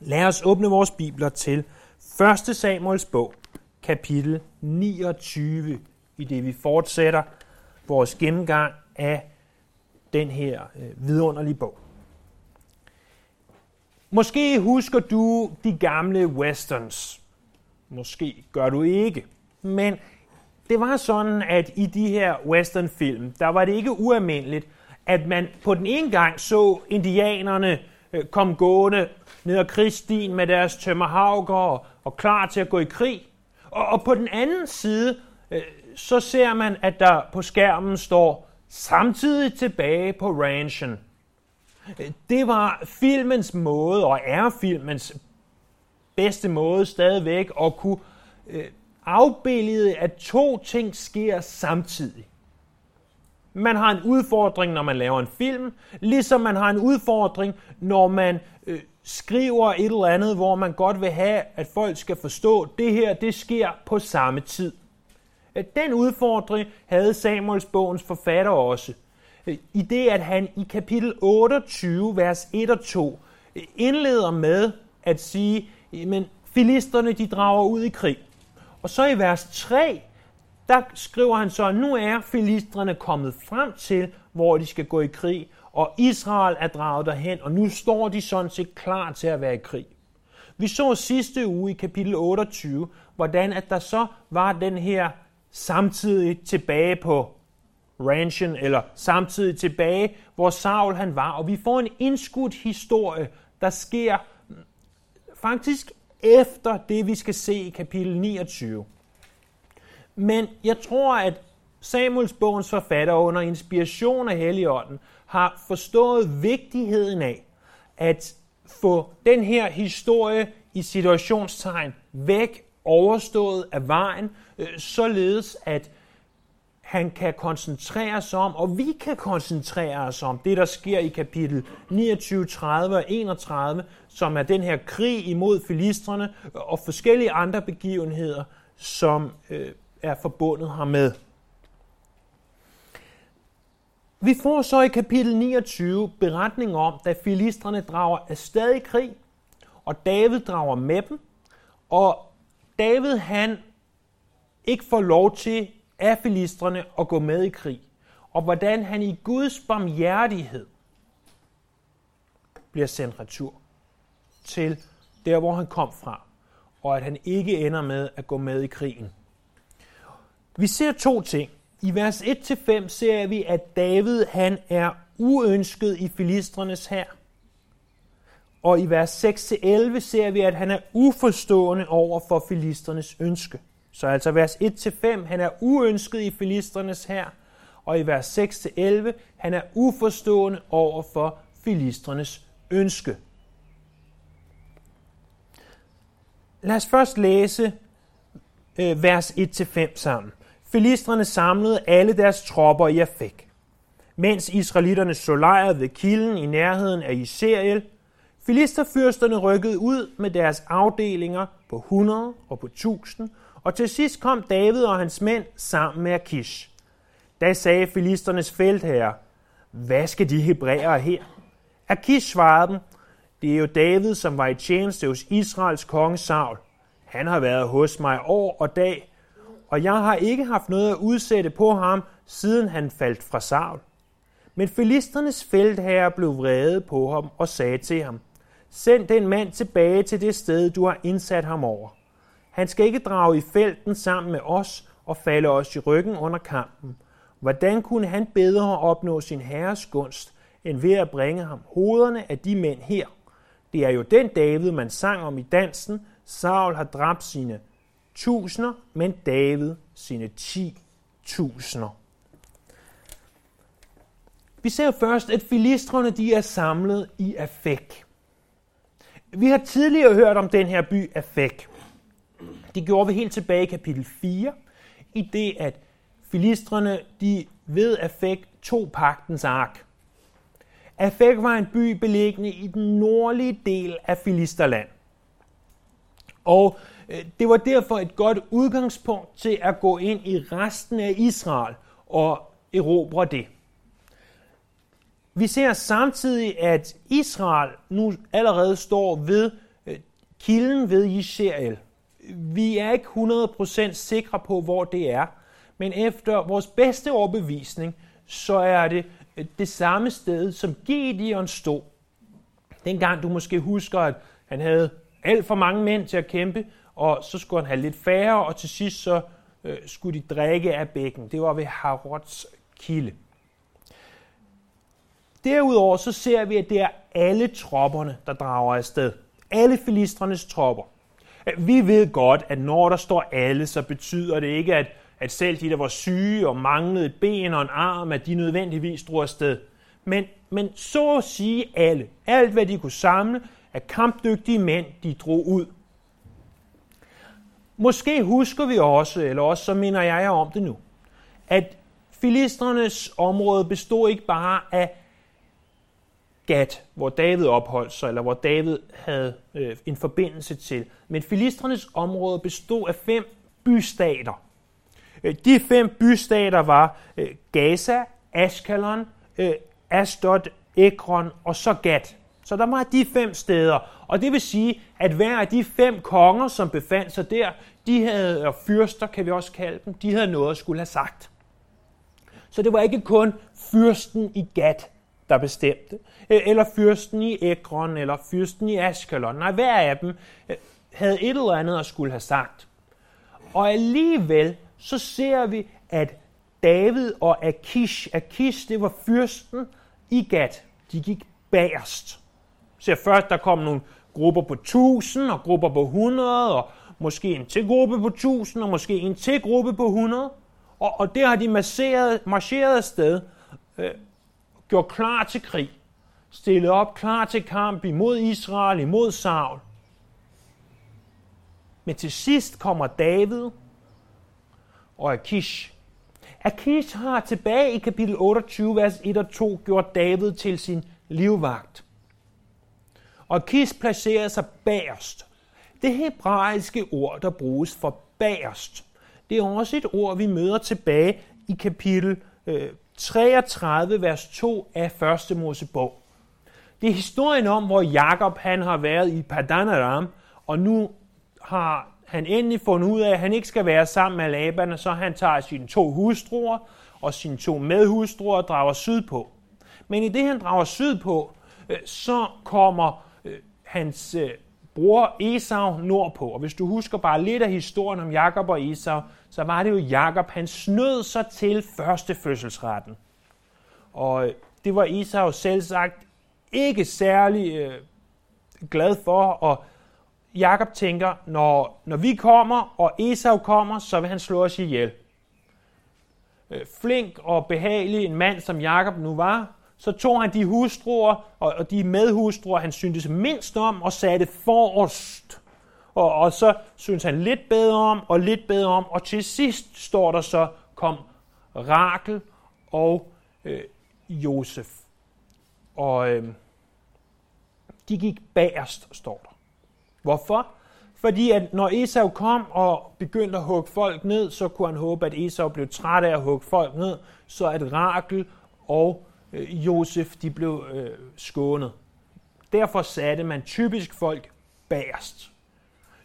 Lad os åbne vores bibler til 1. Samuels bog, kapitel 29, i det vi fortsætter vores gennemgang af den her øh, vidunderlige bog. Måske husker du de gamle westerns. Måske gør du ikke. Men det var sådan, at i de her westernfilm, der var det ikke ualmindeligt, at man på den ene gang så indianerne Øh, kom gående ned ad krigsstien med deres tømmerhavger og, klar til at gå i krig. Og, og på den anden side, øh, så ser man, at der på skærmen står samtidig tilbage på ranchen. Øh, det var filmens måde, og er filmens bedste måde stadigvæk, at kunne afbillede, at to ting sker samtidig. Man har en udfordring, når man laver en film, ligesom man har en udfordring, når man øh, skriver et eller andet, hvor man godt vil have, at folk skal forstå, at det her, det sker på samme tid. Øh, den udfordring havde Samuels bogens forfatter også. Øh, I det, at han i kapitel 28, vers 1 og 2, øh, indleder med at sige, men filisterne de drager ud i krig. Og så i vers 3, der skriver han så, at nu er filistrene kommet frem til, hvor de skal gå i krig, og Israel er draget derhen, og nu står de sådan set klar til at være i krig. Vi så sidste uge i kapitel 28, hvordan at der så var den her samtidig tilbage på ranchen, eller samtidig tilbage, hvor Saul han var. Og vi får en indskudt historie, der sker faktisk efter det, vi skal se i kapitel 29. Men jeg tror, at Samuels bogens forfatter under inspiration af Helligånden har forstået vigtigheden af at få den her historie i situationstegn væk, overstået af vejen, øh, således at han kan koncentrere sig om, og vi kan koncentrere os om det, der sker i kapitel 29, 30 og 31, som er den her krig imod filistrene og forskellige andre begivenheder, som øh, er forbundet hermed. Vi får så i kapitel 29 beretning om, da filistrene drager afsted i krig, og David drager med dem, og David han ikke får lov til af filistrene at gå med i krig, og hvordan han i Guds barmhjertighed bliver sendt retur til der, hvor han kom fra, og at han ikke ender med at gå med i krigen. Vi ser to ting. I vers 1-5 ser vi, at David han er uønsket i filistrenes hær. Og i vers 6-11 ser vi, at han er uforstående over for filistrenes ønske. Så altså vers 1-5, han er uønsket i filistrenes hær, og i vers 6-11, han er uforstående over for filistrenes ønske. Lad os først læse øh, vers 1-5 sammen. Filistrene samlede alle deres tropper i Afek. Mens israelitterne så lejret ved kilden i nærheden af Israel, Filisterfyrsterne rykkede ud med deres afdelinger på 100 og på 1000, og til sidst kom David og hans mænd sammen med Akish. Da sagde filisternes feltherre, hvad skal de hebræere her? Akish svarede dem, det er jo David, som var i tjeneste hos Israels konge Saul. Han har været hos mig år og dag, og jeg har ikke haft noget at udsætte på ham, siden han faldt fra Saul. Men filisternes feltherre blev vrede på ham og sagde til ham, Send den mand tilbage til det sted, du har indsat ham over. Han skal ikke drage i felten sammen med os og falde os i ryggen under kampen. Hvordan kunne han bedre opnå sin herres gunst, end ved at bringe ham hovederne af de mænd her? Det er jo den David, man sang om i dansen. Saul har dræbt sine tusinder, men David sine ti tusinder. Vi ser først, at filistrene de er samlet i Afek. Vi har tidligere hørt om den her by Afek. Det gjorde vi helt tilbage i kapitel 4, i det at filistrene de ved Afek to pagtens ark. Afek var en by beliggende i den nordlige del af Filisterland. Og Øh, det var derfor et godt udgangspunkt til at gå ind i resten af Israel og erobre det. Vi ser samtidig, at Israel nu allerede står ved øh, kilden ved Israel. Vi er ikke 100% sikre på, hvor det er, men efter vores bedste overbevisning, så er det øh, det samme sted, som Gideon stod. Dengang du måske husker, at han havde alt for mange mænd til at kæmpe, og så skulle han have lidt færre, og til sidst så øh, skulle de drikke af bækken. Det var ved Harods kilde. Derudover så ser vi, at det er alle tropperne, der drager afsted. Alle filistrenes tropper. Vi ved godt, at når der står alle, så betyder det ikke, at, at selv de, der var syge og manglede et ben og en arm, at de nødvendigvis drog afsted. Men, men så at sige alle, alt hvad de kunne samle af kampdygtige mænd, de drog ud. Måske husker vi også, eller også så minder jeg om det nu, at filistrenes område bestod ikke bare af Gat, hvor David opholdt sig, eller hvor David havde øh, en forbindelse til. Men filistrenes område bestod af fem bystater. Øh, de fem bystater var øh, Gaza, Ashkelon, øh, Asdod, Ekron og så Gat. Så der var de fem steder. Og det vil sige, at hver af de fem konger, som befandt sig der, de havde, og fyrster kan vi også kalde dem, de havde noget at skulle have sagt. Så det var ikke kun fyrsten i Gat, der bestemte, øh, eller fyrsten i Ekron, eller fyrsten i Askelon. Nej, hver af dem øh, havde et eller andet at skulle have sagt. Og alligevel så ser vi, at David og Akish, Akish det var fyrsten i Gat, de gik bagerst. Så først der kom nogle grupper på 1000 og grupper på 100 og måske en til gruppe på 1000 og måske en til gruppe på 100. Og, og der har de marcheret, marcheret afsted, øh, gjort klar til krig, stillet op klar til kamp imod Israel, imod Saul. Men til sidst kommer David og Akish. Akish har tilbage i kapitel 28, vers 1 og 2, gjort David til sin livvagt. Og Kis placerer sig bagerst. Det hebraiske ord, der bruges for bagerst, det er også et ord, vi møder tilbage i kapitel øh, 33, vers 2 af 1. Mosebog. Det er historien om, hvor Jakob han har været i Padan Aram, og nu har han endelig fundet ud af, at han ikke skal være sammen med Laban, så han tager sine to hustruer og sine to medhustruer og drager sydpå. Men i det, han drager sydpå, øh, så kommer Øh, hans øh, bror Esau nordpå. Og hvis du husker bare lidt af historien om Jakob og Esau, så var det jo Jakob, han snød sig til første fødselsretten. Og øh, det var Esau selv sagt ikke særlig øh, glad for, og Jakob tænker, når, når vi kommer, og Esau kommer, så vil han slå os ihjel. Øh, flink og behagelig en mand, som Jakob nu var, så tog han de hustruer og de medhustruer, han syntes mindst om, og satte forrest. Og, og så synes han lidt bedre om, og lidt bedre om, og til sidst står der så, kom Rakel og øh, Josef. Og øh, de gik bagerst, står der. Hvorfor? Fordi at når Esau kom og begyndte at hugge folk ned, så kunne han håbe, at Esau blev træt af at hugge folk ned, så at Rakel og øh, Josef de blev øh, skånet. Derfor satte man typisk folk bagerst.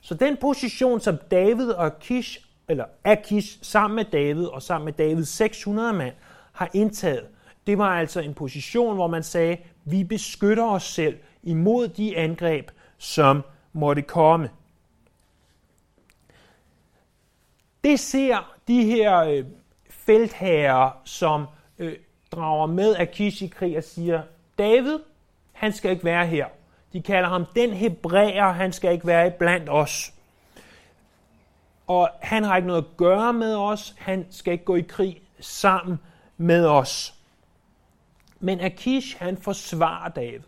Så den position, som David og Kish, eller Akish sammen med David og sammen med Davids 600 mand har indtaget, det var altså en position, hvor man sagde, vi beskytter os selv imod de angreb, som måtte komme. Det ser de her øh, feltherrer, som øh, drager med Akish i krig og siger, David, han skal ikke være her. De kalder ham den hebræer, han skal ikke være blandt os. Og han har ikke noget at gøre med os, han skal ikke gå i krig sammen med os. Men Akish, han forsvarer David.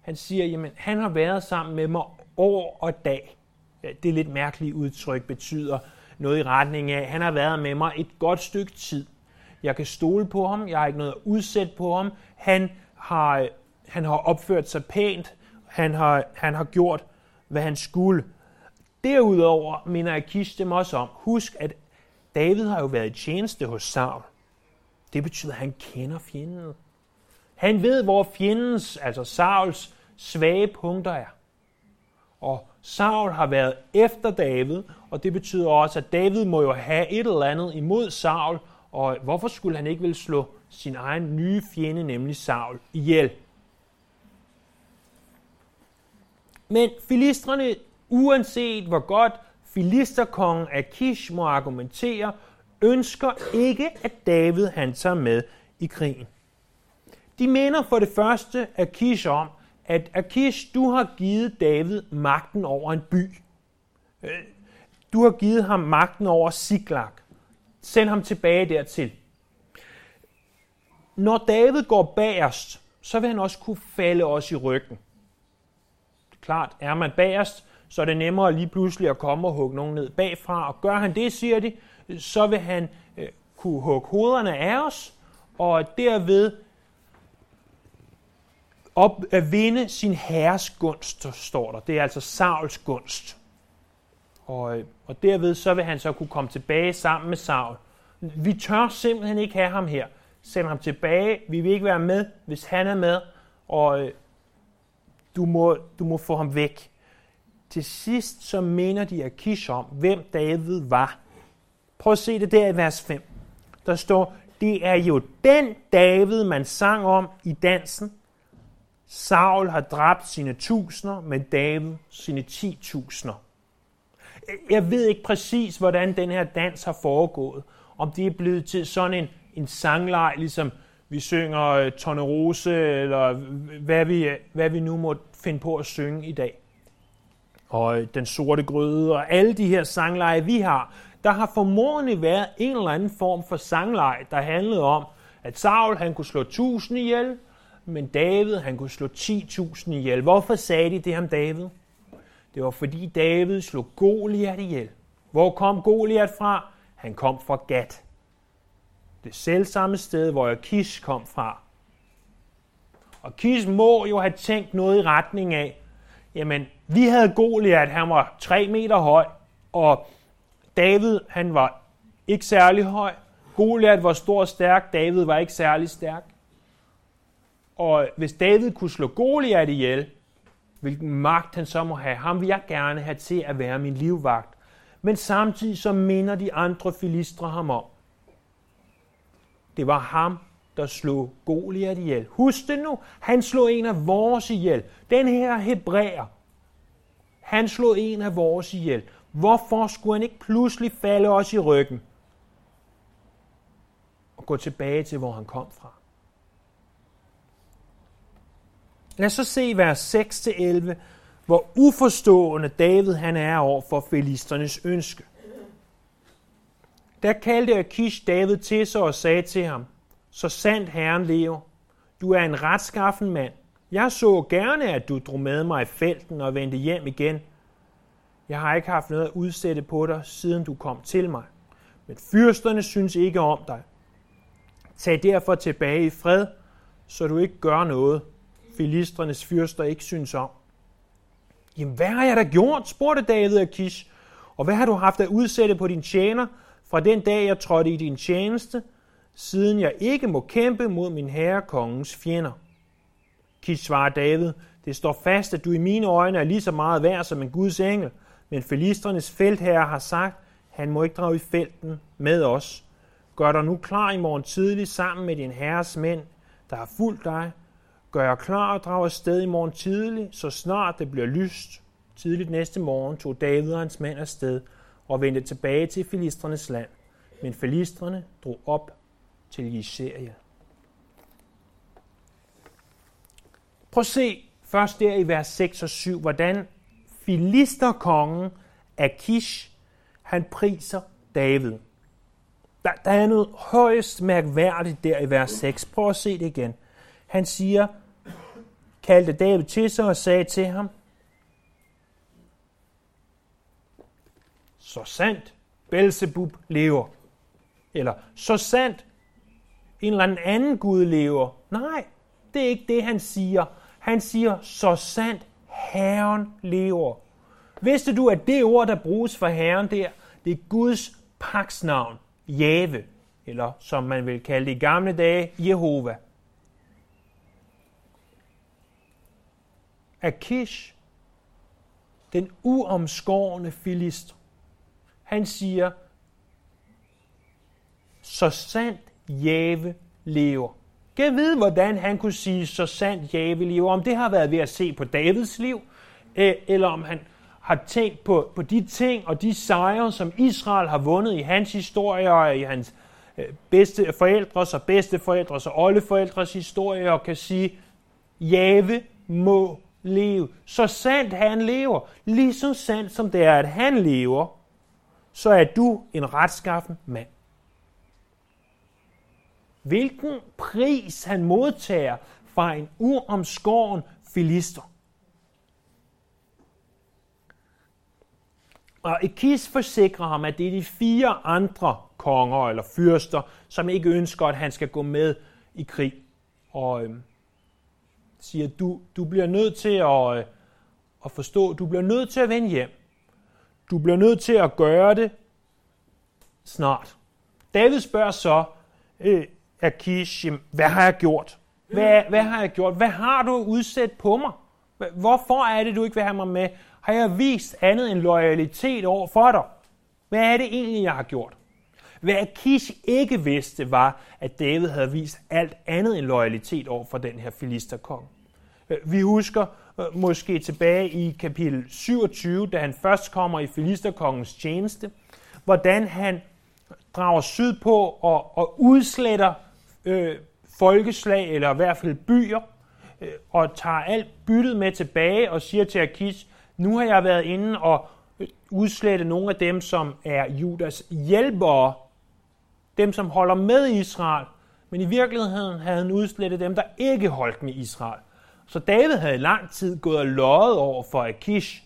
Han siger, jamen, han har været sammen med mig år og dag. Ja, det er lidt mærkeligt udtryk, betyder noget i retning af, han har været med mig et godt stykke tid. Jeg kan stole på ham, jeg har ikke noget at udsætte på ham. Han har, han har opført sig pænt, han har, han har gjort, hvad han skulle. Derudover minder Akish dem også om, husk, at David har jo været i tjeneste hos Saul. Det betyder, at han kender fjenden. Han ved, hvor fjendens, altså Sauls, svage punkter er. Og Saul har været efter David, og det betyder også, at David må jo have et eller andet imod Saul, og hvorfor skulle han ikke vil slå sin egen nye fjende, nemlig Saul, ihjel? Men filistrene, uanset hvor godt filisterkongen Akish må argumentere, ønsker ikke, at David han tager med i krigen. De minder for det første Akish om, at Akish, du har givet David magten over en by. Øh, du har givet ham magten over Siklag. Send ham tilbage dertil. Når David går bagerst, så vil han også kunne falde os i ryggen. Klart, er man bagerst, så er det nemmere lige pludselig at komme og hugge nogen ned bagfra. Og gør han det, siger de, så vil han øh, kunne hugge hovederne af os, og derved op at vinde sin herres gunst, står der. Det er altså Sauls gunst. Og, øh, og derved så vil han så kunne komme tilbage sammen med Saul. Vi tør simpelthen ikke have ham her. Send ham tilbage. Vi vil ikke være med, hvis han er med. Og øh, du må, du må få ham væk. Til sidst så mener de Akish om, hvem David var. Prøv at se det der i vers 5. Der står, det er jo den David, man sang om i dansen. Saul har dræbt sine tusinder, men David sine ti tusinder. Jeg ved ikke præcis, hvordan den her dans har foregået. Om det er blevet til sådan en, en sangleg, ligesom vi synger uh, Tornerose, eller hvad vi, hvad vi nu må finde på at synge i dag. Og øh, Den Sorte Gryde, og alle de her sangleje, vi har, der har formodentlig været en eller anden form for sangleg, der handlede om, at Saul han kunne slå tusind ihjel, men David han kunne slå 10.000 ihjel. Hvorfor sagde de det om David? Det var fordi David slog Goliat ihjel. Hvor kom Goliat fra? Han kom fra Gat. Det selv samme sted, hvor Akish kom fra. Og Kish må jo have tænkt noget i retning af, jamen, vi havde Goliat, han var 3 meter høj, og David, han var ikke særlig høj. Goliat var stor og stærk, David var ikke særlig stærk. Og hvis David kunne slå Goliat ihjel, hvilken magt han så må have, ham vil jeg gerne have til at være min livvagt. Men samtidig så minder de andre filistre ham om. Det var ham, der slog Goliat ihjel. Husk det nu, han slog en af vores ihjel. Den her hebræer, han slog en af vores ihjel. Hvorfor skulle han ikke pludselig falde os i ryggen og gå tilbage til, hvor han kom fra? Lad os så se vers 6-11, hvor uforstående David han er over for filisternes ønske. Der kaldte Akish David til sig og sagde til ham, så sandt Herren lever, du er en retskaffen mand. Jeg så gerne, at du drog med mig i felten og vendte hjem igen. Jeg har ikke haft noget at udsætte på dig, siden du kom til mig. Men fyrsterne synes ikke om dig. Tag derfor tilbage i fred, så du ikke gør noget, filistrenes fyrster ikke synes om. Jamen, hvad har jeg da gjort, spurgte David af Kish. Og hvad har du haft at udsætte på din tjener fra den dag, jeg trådte i din tjeneste, siden jeg ikke må kæmpe mod min herre kongens fjender? Kish svarer David, det står fast, at du i mine øjne er lige så meget værd som en Guds engel, men filistrenes feltherre har sagt, han må ikke drage i felten med os. Gør dig nu klar i morgen tidlig sammen med din herres mænd, der har fulgt dig, Gør jeg klar og drage afsted i morgen tidlig, så snart det bliver lyst. Tidligt næste morgen tog David og hans mænd afsted og vendte tilbage til filistrenes land. Men filistrene drog op til Jeseria. Prøv at se først der i vers 6 og 7, hvordan filisterkongen Akish, han priser David. Der, der er noget højst mærkværdigt der i vers 6. Prøv at se det igen. Han siger, kaldte David til sig og sagde til ham, så sandt Belzebub lever. Eller så sandt en eller anden Gud lever. Nej, det er ikke det, han siger. Han siger, så sandt Herren lever. Vidste du, at det ord, der bruges for Herren der, det er Guds paksnavn, Jave, eller som man vil kalde det i gamle dage, Jehova. Akish, den uomskårne filist, Han siger, så sandt Jave lever. Kan vide, hvordan han kunne sige, så sandt Jave lever. Om det har været ved at se på Davids liv, eh, eller om han har tænkt på, på de ting og de sejre, som Israel har vundet i hans historie og i hans eh, bedste forældres og bedste forældres og oldeforældres historie, og kan sige, Jave må liv, Så sandt han lever, lige så sandt som det er, at han lever, så er du en retskaffen mand. Hvilken pris han modtager fra en uomskåren filister. Og Ekis forsikrer ham, at det er de fire andre konger eller fyrster, som ikke ønsker, at han skal gå med i krig. Og øhm, siger, du, du bliver nødt til at, øh, at forstå, du bliver nødt til at vende hjem. Du bliver nødt til at gøre det snart. David spørger så øh, Akish, hvad har jeg gjort? Hvad, hvad har jeg gjort? Hvad har du udsat på mig? Hvorfor er det, du ikke vil have mig med? Har jeg vist andet end loyalitet over for dig? Hvad er det egentlig, jeg har gjort? Hvad Akish ikke vidste, var, at David havde vist alt andet end loyalitet over for den her filisterkong. Øh, vi husker øh, måske tilbage i kapitel 27, da han først kommer i filisterkongens tjeneste, hvordan han drager sydpå og, og udsletter øh, folkeslag, eller i hvert fald byer, øh, og tager alt byttet med tilbage og siger til Akish, nu har jeg været inde og øh, udslette nogle af dem, som er Judas hjælpere, dem som holder med Israel, men i virkeligheden havde han udslettet dem, der ikke holdt med Israel. Så David havde i lang tid gået og løjet over for Akish,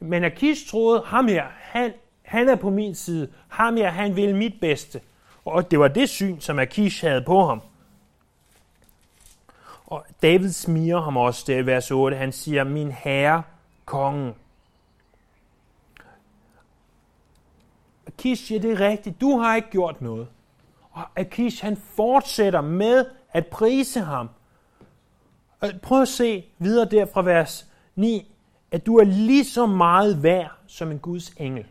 men Akish troede, ham her, han, han er på min side, ham her, han vil mit bedste. Og det var det syn, som Akish havde på ham. Og David smiger ham også der i vers 8. Han siger, min herre, kongen. Akish siger, det er rigtigt, du har ikke gjort noget. Og Akish, han fortsætter med at prise ham. Og prøv at se videre der fra vers 9, at du er lige så meget værd som en Guds engel.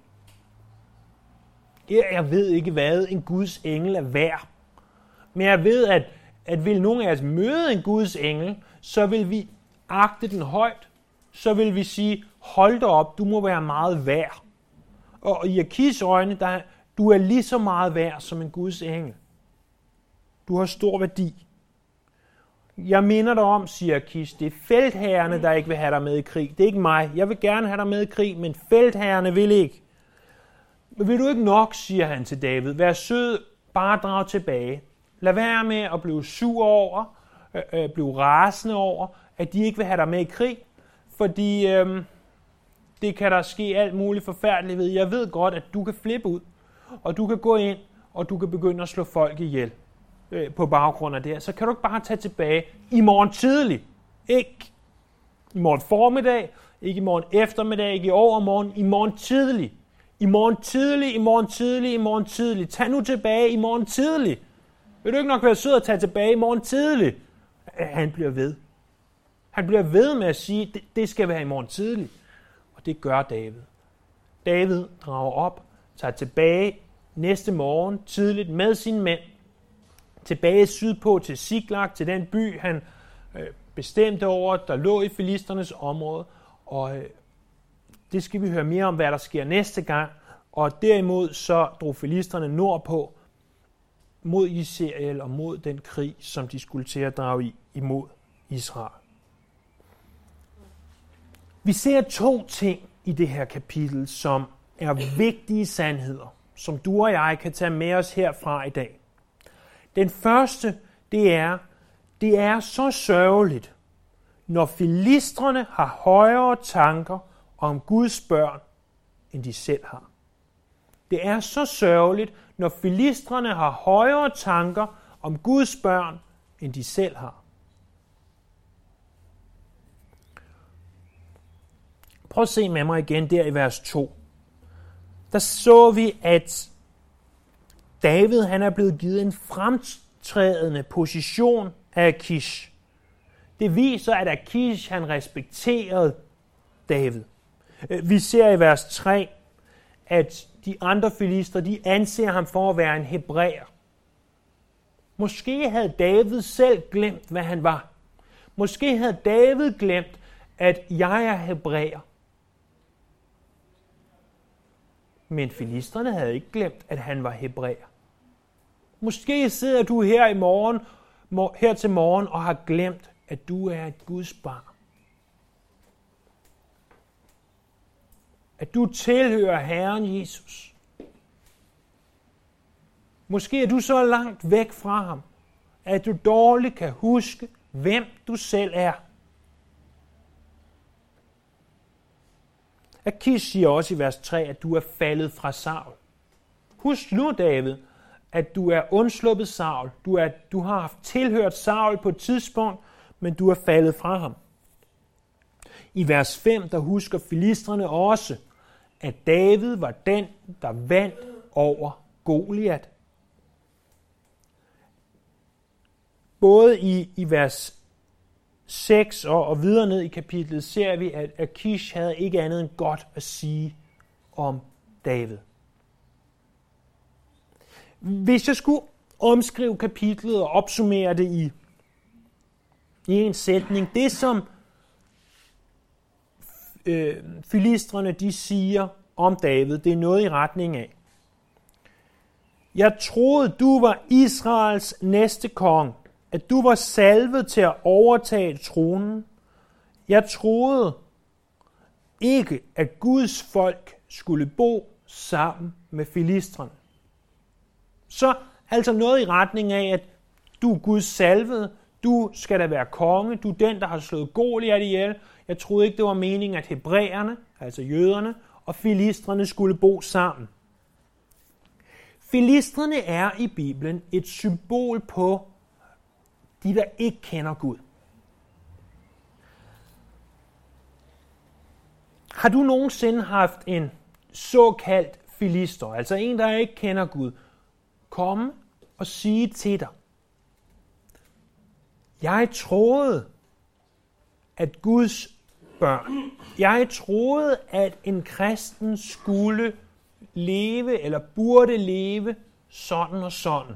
Jeg ved ikke, hvad en Guds engel er værd. Men jeg ved, at, at vil nogen af os møde en Guds engel, så vil vi agte den højt. Så vil vi sige, hold dig op, du må være meget værd. Og i Akis øjne, der, du er lige så meget værd som en Guds engel. Du har stor værdi. Jeg minder dig om, siger Kis, det er feltherrene, der ikke vil have dig med i krig. Det er ikke mig. Jeg vil gerne have dig med i krig, men feltherrene vil ikke. Men vil du ikke nok, siger han til David, vær sød, bare drag tilbage. Lad være med at blive sur over, øh, øh, blive rasende over, at de ikke vil have dig med i krig, fordi øh, det kan der ske alt muligt forfærdeligt ved. Jeg ved godt, at du kan flippe ud, og du kan gå ind, og du kan begynde at slå folk ihjel øh, på baggrund af det her. Så kan du ikke bare tage tilbage i morgen tidlig. Ikke i morgen formiddag, ikke i morgen eftermiddag, ikke i overmorgen, i morgen tidlig. I morgen tidlig, i morgen tidlig, i morgen tidlig. Tag nu tilbage i morgen tidlig. Vil du ikke nok være sød at tage tilbage i morgen tidlig? Han bliver ved. Han bliver ved med at sige, det, det skal være i morgen tidlig. Og det gør David. David drager op, tager tilbage næste morgen tidligt med sine mænd, tilbage sydpå til Siklag, til den by, han øh, bestemte over, der lå i filisternes område. Og øh, det skal vi høre mere om, hvad der sker næste gang. Og derimod så drog filisterne nordpå mod Israel og mod den krig, som de skulle til at drage i imod Israel. Vi ser to ting i det her kapitel, som er vigtige sandheder, som du og jeg kan tage med os herfra i dag. Den første, det er, det er så sørgeligt, når filistrene har højere tanker om Guds børn, end de selv har. Det er så sørgeligt, når filistrene har højere tanker om Guds børn, end de selv har. Prøv at se med mig igen der i vers 2. Der så vi, at David han er blevet givet en fremtrædende position af Akish. Det viser, at Akish han respekterede David. Øh, vi ser i vers 3, at de andre filister, de anser ham for at være en hebræer. Måske havde David selv glemt, hvad han var. Måske havde David glemt, at jeg er hebræer. Men filisterne havde ikke glemt, at han var hebræer. Måske sidder du her i morgen, her til morgen og har glemt, at du er et Guds barn. At du tilhører Herren Jesus. Måske er du så langt væk fra ham, at du dårligt kan huske, hvem du selv er. Akis siger også i vers 3, at du er faldet fra Saul. Husk nu, David, at du er undsluppet Saul. Du, er, du har haft tilhørt Saul på et tidspunkt, men du er faldet fra ham. I vers 5, der husker filistrene også, at David var den, der vandt over Goliat. Både i, i vers 6 og, og videre ned i kapitlet ser vi, at Akish havde ikke andet end godt at sige om David. Hvis jeg skulle omskrive kapitlet og opsummere det i, i en sætning, det som øh, filistrene de siger om David, det er noget i retning af. Jeg troede, du var Israels næste konge, at du var salvet til at overtage tronen. Jeg troede ikke, at Guds folk skulle bo sammen med filistrene. Så altså noget i retning af, at du er Guds salvede, du skal da være konge, du er den, der har slået Goliat ihjel. Jeg troede ikke, det var meningen, at hebræerne, altså jøderne, og filistrene skulle bo sammen. Filistrene er i Bibelen et symbol på de, der ikke kender Gud. Har du nogensinde haft en såkaldt filister, altså en, der ikke kender Gud, komme og sige til dig, jeg troede, at Guds børn, jeg troede, at en kristen skulle leve eller burde leve sådan og sådan.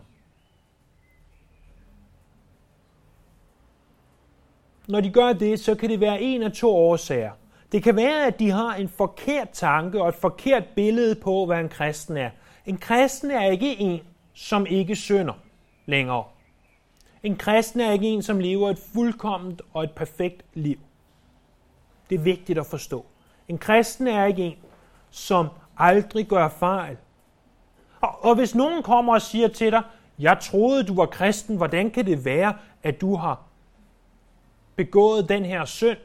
Når de gør det, så kan det være en af to årsager. Det kan være, at de har en forkert tanke og et forkert billede på, hvad en kristen er. En kristen er ikke en, som ikke synder længere. En kristen er ikke en, som lever et fuldkomment og et perfekt liv. Det er vigtigt at forstå. En kristen er ikke en, som aldrig gør fejl. Og, og hvis nogen kommer og siger til dig, jeg troede, du var kristen, hvordan kan det være, at du har begået den her synd?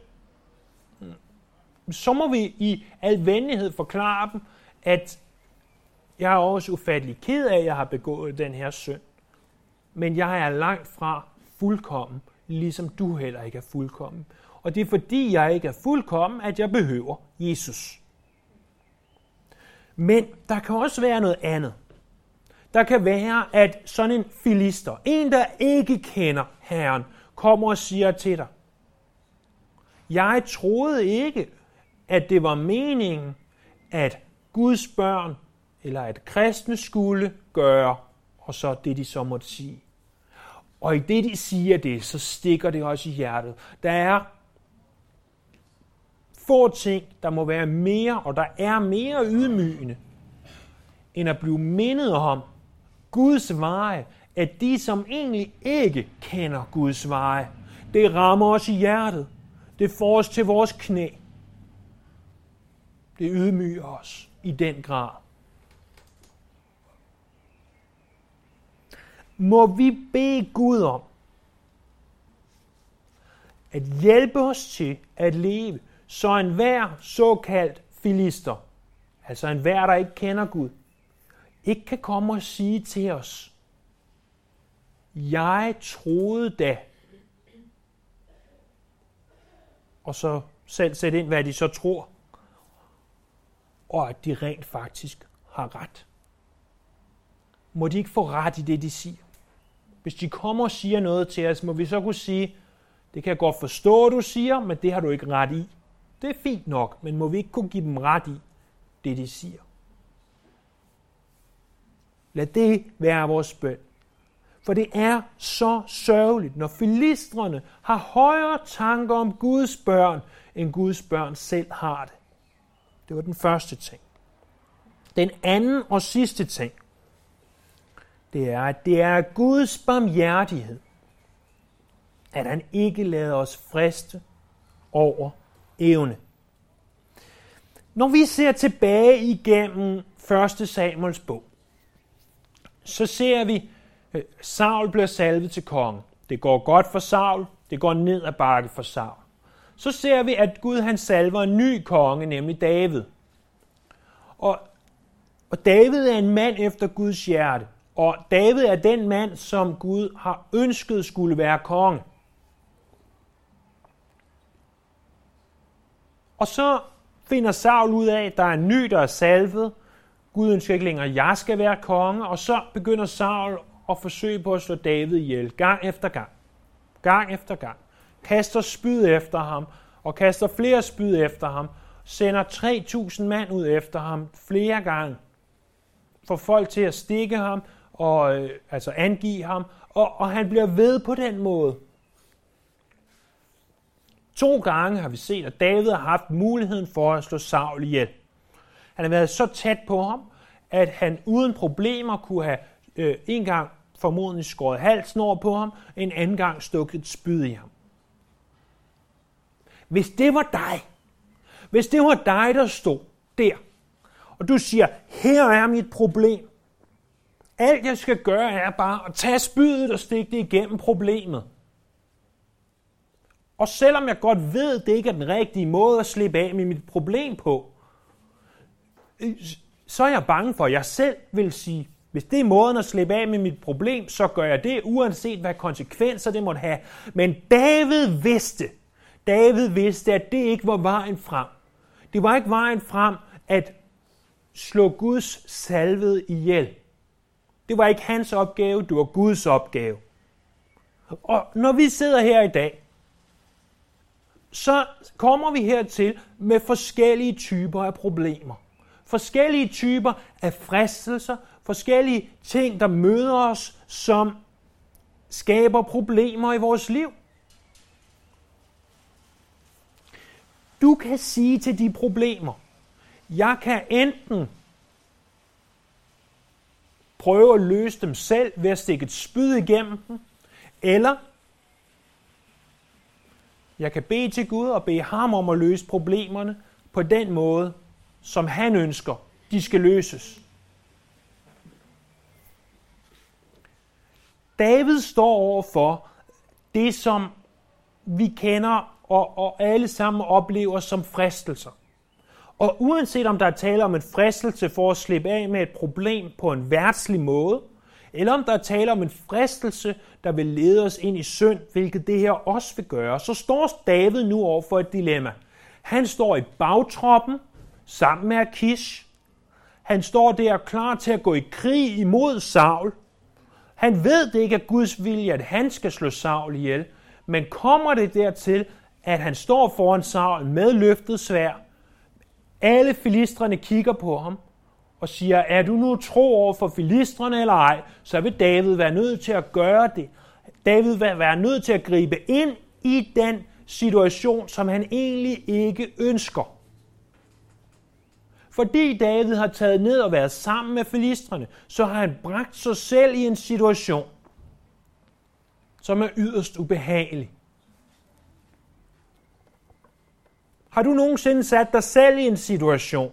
Så må vi i al venlighed forklare dem, at jeg er også ufattelig ked af, at jeg har begået den her synd. Men jeg er langt fra fuldkommen, ligesom du heller ikke er fuldkommen. Og det er fordi, jeg ikke er fuldkommen, at jeg behøver Jesus. Men der kan også være noget andet. Der kan være, at sådan en filister, en der ikke kender Herren, kommer og siger til dig, jeg troede ikke, at det var meningen, at Guds børn eller at kristne skulle gøre, og så det, de så måtte sige. Og i det, de siger det, så stikker det også i hjertet. Der er få ting, der må være mere, og der er mere ydmygende, end at blive mindet om Guds veje, at de, som egentlig ikke kender Guds veje, det rammer os i hjertet. Det får os til vores knæ. Det ydmyger os i den grad. må vi bede Gud om at hjælpe os til at leve, så enhver såkaldt filister, altså enhver, der ikke kender Gud, ikke kan komme og sige til os, jeg troede da, og så selv sætte ind, hvad de så tror, og at de rent faktisk har ret. Må de ikke få ret i det, de siger? Hvis de kommer og siger noget til os, må vi så kunne sige, det kan jeg godt forstå, du siger, men det har du ikke ret i. Det er fint nok, men må vi ikke kunne give dem ret i det, de siger? Lad det være vores bøn. For det er så sørgeligt, når filistrene har højere tanker om Guds børn, end Guds børn selv har det. Det var den første ting. Den anden og sidste ting, det er, at det er Guds barmhjertighed, at han ikke lader os friste over evne. Når vi ser tilbage igennem 1. Samuels bog, så ser vi, Øh, Saul bliver salvet til konge. Det går godt for Saul, det går ned ad bakke for Saul. Så ser vi, at Gud han salver en ny konge, nemlig David. Og, og David er en mand efter Guds hjerte. Og David er den mand, som Gud har ønsket skulle være konge. Og så finder Saul ud af, at der er en ny, der er salvet. Gud ønsker ikke længere, at jeg skal være konge. Og så begynder Saul og forsøge på at slå David ihjel, gang efter gang. Gang efter gang. Kaster spyd efter ham, og kaster flere spyd efter ham. Sender 3.000 mand ud efter ham flere gange. Får folk til at stikke ham, og øh, altså angive ham, og, og han bliver ved på den måde. To gange har vi set, at David har haft muligheden for at slå Saul ihjel. Han har været så tæt på ham, at han uden problemer kunne have øh, en gang formodentlig skåret halsen over på ham, en anden gang stukket et spyd i ham. Hvis det var dig, hvis det var dig, der stod der, og du siger, her er mit problem, alt jeg skal gøre er bare at tage spydet og stikke det igennem problemet. Og selvom jeg godt ved, at det ikke er den rigtige måde at slippe af med mit problem på, øh, så er jeg bange for, at jeg selv vil sige, hvis det er måden at slippe af med mit problem, så gør jeg det, uanset hvad konsekvenser det måtte have. Men David vidste, David vidste, at det ikke var vejen frem. Det var ikke vejen frem at slå Guds salvede ihjel. Det var ikke hans opgave, det var Guds opgave. Og når vi sidder her i dag, så kommer vi hertil med forskellige typer af problemer. Forskellige typer af fristelser, forskellige ting, der møder os, som skaber problemer i vores liv. Du kan sige til de problemer, jeg kan enten prøve at løse dem selv ved at stikke et spyd igennem dem, eller jeg kan bede til Gud og bede ham om at løse problemerne på den måde, som han ønsker, de skal løses. David står over for det, som vi kender og, og alle sammen oplever som fristelser. Og uanset om der er tale om en fristelse for at slippe af med et problem på en værtslig måde, eller om der er tale om en fristelse, der vil lede os ind i synd, hvilket det her også vil gøre, så står David nu over for et dilemma. Han står i bagtroppen sammen med Akish. Han står der klar til at gå i krig imod Saul. Han ved det ikke er Guds vilje, at han skal slå Saul ihjel, men kommer det dertil, at han står foran Saul med løftet svær. Alle filistrene kigger på ham og siger, er du nu tro over for filistrene eller ej, så vil David være nødt til at gøre det. David vil være nødt til at gribe ind i den situation, som han egentlig ikke ønsker. Fordi David har taget ned og været sammen med filistrene, så har han bragt sig selv i en situation, som er yderst ubehagelig. Har du nogensinde sat dig selv i en situation,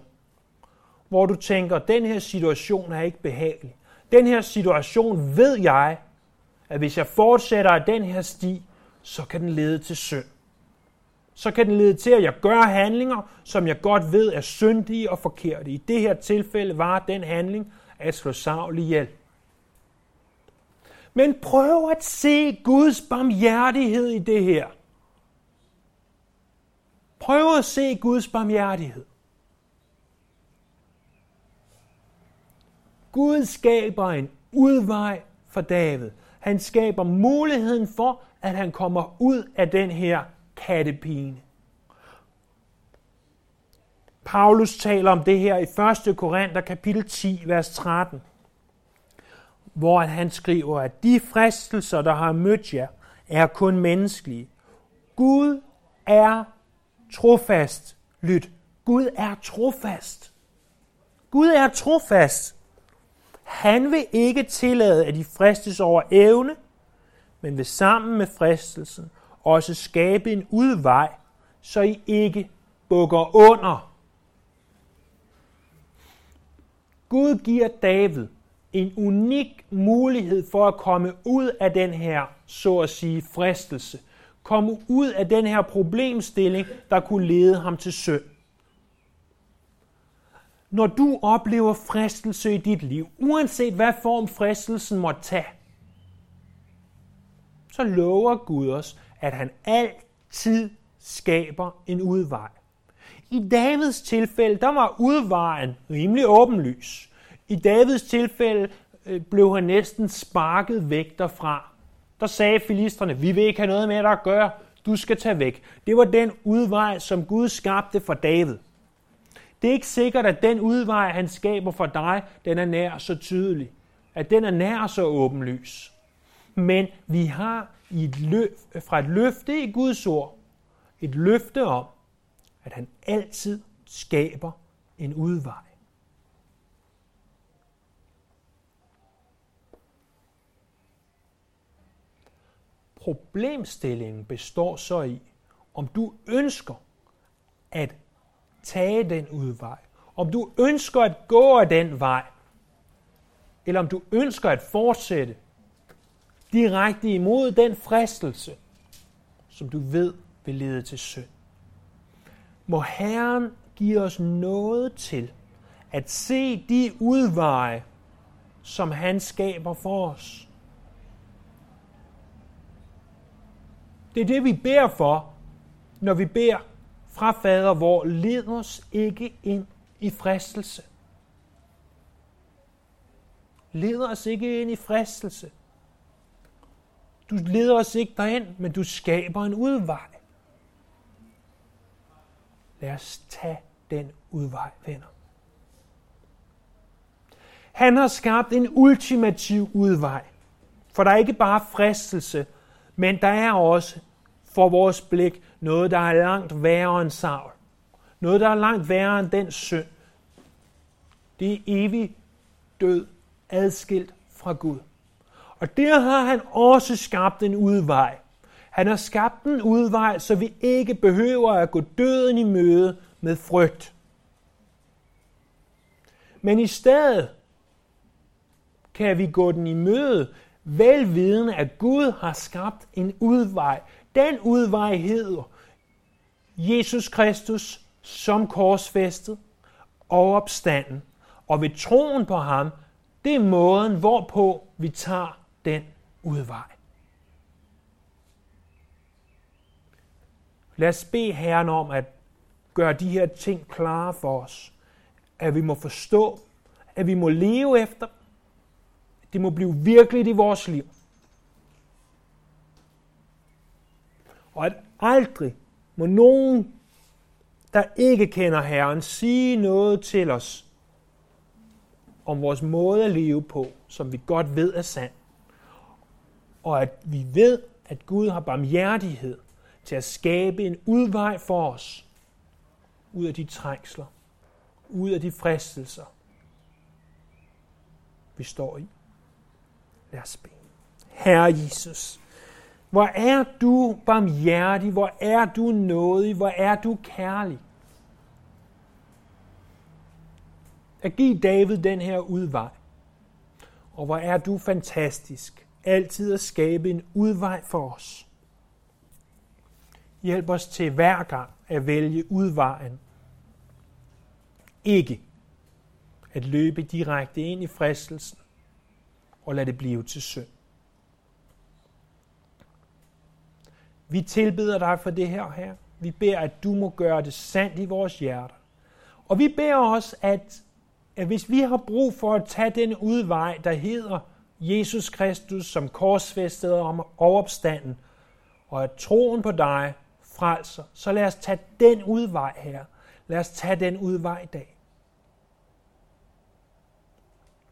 hvor du tænker, den her situation er ikke behagelig. Den her situation ved jeg, at hvis jeg fortsætter af den her sti, så kan den lede til synd. Så kan den lede til, at jeg gør handlinger, som jeg godt ved er syndige og forkerte. I det her tilfælde var den handling at slå Saul ihjel. Men prøv at se Guds barmhjertighed i det her. Prøv at se Guds barmhjertighed. Gud skaber en udvej for David. Han skaber muligheden for, at han kommer ud af den her kattepine. Paulus taler om det her i 1. Korinther kapitel 10, vers 13, hvor han skriver, at de fristelser, der har mødt jer, er kun menneskelige. Gud er trofast. Lyt. Gud er trofast. Gud er trofast. Han vil ikke tillade, at de fristes over evne, men vil sammen med fristelsen også skabe en udvej, så I ikke bukker under. Gud giver David en unik mulighed for at komme ud af den her, så at sige, fristelse. Komme ud af den her problemstilling, der kunne lede ham til synd. Når du oplever fristelse i dit liv, uanset hvad form fristelsen måtte tage, så lover Gud os, at han altid skaber en udvej. I Davids tilfælde, der var udvejen rimelig åbenlys. I Davids tilfælde øh, blev han næsten sparket væk derfra. Der sagde filisterne, vi vil ikke have noget med dig at gøre, du skal tage væk. Det var den udvej, som Gud skabte for David. Det er ikke sikkert, at den udvej, han skaber for dig, den er nær så tydelig. At den er nær så åbenlys. Men vi har i et løf, fra et løfte i Guds ord, et løfte om, at han altid skaber en udvej. Problemstillingen består så i, om du ønsker at tage den udvej, om du ønsker at gå af den vej, eller om du ønsker at fortsætte direkte imod den fristelse, som du ved vil lede til synd. Må Herren give os noget til at se de udveje, som han skaber for os. Det er det, vi beder for, når vi beder fra fader, hvor led os ikke ind i fristelse. Led os ikke ind i fristelse. Du leder os ikke derind, men du skaber en udvej. Lad os tage den udvej, venner. Han har skabt en ultimativ udvej. For der er ikke bare fristelse, men der er også for vores blik noget, der er langt værre end savl. Noget, der er langt værre end den synd. Det er evig død, adskilt fra Gud. Og der har han også skabt en udvej. Han har skabt en udvej, så vi ikke behøver at gå døden i møde med frygt. Men i stedet kan vi gå den i møde, velvidende at Gud har skabt en udvej. Den udvej hedder Jesus Kristus som korsfæstet og opstanden. Og ved troen på ham, det er måden, hvorpå vi tager den udvej. Lad os bede Herren om at gøre de her ting klare for os. At vi må forstå, at vi må leve efter. Det må blive virkeligt i vores liv. Og at aldrig må nogen, der ikke kender Herren, sige noget til os om vores måde at leve på, som vi godt ved er sandt og at vi ved, at Gud har barmhjertighed til at skabe en udvej for os ud af de trængsler, ud af de fristelser, vi står i. Lad os bede. Herre Jesus, hvor er du barmhjertig, hvor er du nådig, hvor er du kærlig. At give David den her udvej. Og hvor er du fantastisk, altid at skabe en udvej for os. Hjælp os til hver gang at vælge udvejen. Ikke at løbe direkte ind i fristelsen og lade det blive til synd. Vi tilbeder dig for det her, her. Vi beder, at du må gøre det sandt i vores hjerter. Og vi beder også, at, at hvis vi har brug for at tage den udvej, der hedder Jesus Kristus som korsfæstet om opstanden, og at troen på dig frelser, så lad os tage den udvej her. Lad os tage den udvej i dag.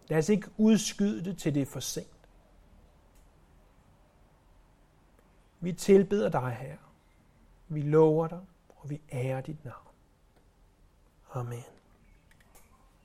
Lad os ikke udskyde det til det er for sent. Vi tilbeder dig, Herre. Vi lover dig, og vi ærer dit navn. Amen.